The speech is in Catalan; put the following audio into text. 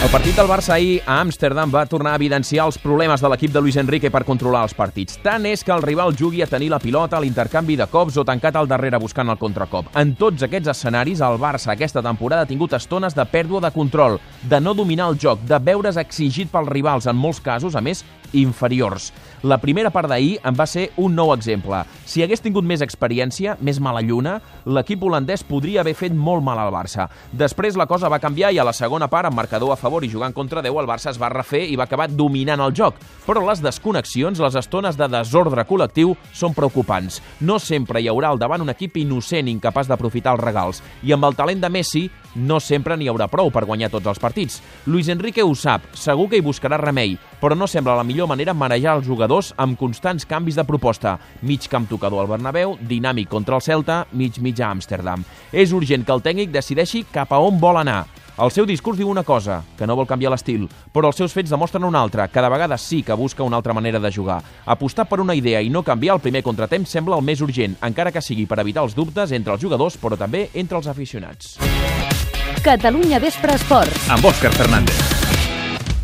El partit del Barça ahir a Amsterdam va tornar a evidenciar els problemes de l'equip de Luis Enrique per controlar els partits. Tant és que el rival jugui a tenir la pilota, a l'intercanvi de cops o tancat al darrere buscant el contracop. En tots aquests escenaris, el Barça aquesta temporada ha tingut estones de pèrdua de control, de no dominar el joc, de veure's exigit pels rivals, en molts casos, a més, inferiors. La primera part d'ahir en va ser un nou exemple. Si hagués tingut més experiència, més mala lluna, l'equip holandès podria haver fet molt mal al Barça. Després la cosa va canviar i a la segona part, amb marcador a favor i jugant contra 10, el Barça es va refer i va acabar dominant el joc. Però les desconnexions, les estones de desordre col·lectiu, són preocupants. No sempre hi haurà al davant un equip innocent, incapaç d'aprofitar els regals. I amb el talent de Messi, no sempre n'hi haurà prou per guanyar tots els partits. Luis Enrique ho sap, segur que hi buscarà remei, però no sembla la millor manera marejar els jugadors amb constants canvis de proposta. Mig camp tocador al Bernabéu, dinàmic contra el Celta, mig-mig a Amsterdam. És urgent que el tècnic decideixi cap a on vol anar. El seu discurs diu una cosa, que no vol canviar l'estil, però els seus fets demostren una altra, que de vegades sí que busca una altra manera de jugar. Apostar per una idea i no canviar el primer contratemps sembla el més urgent, encara que sigui per evitar els dubtes entre els jugadors, però també entre els aficionats. Catalunya Vespre Esports. Amb Òscar Fernández.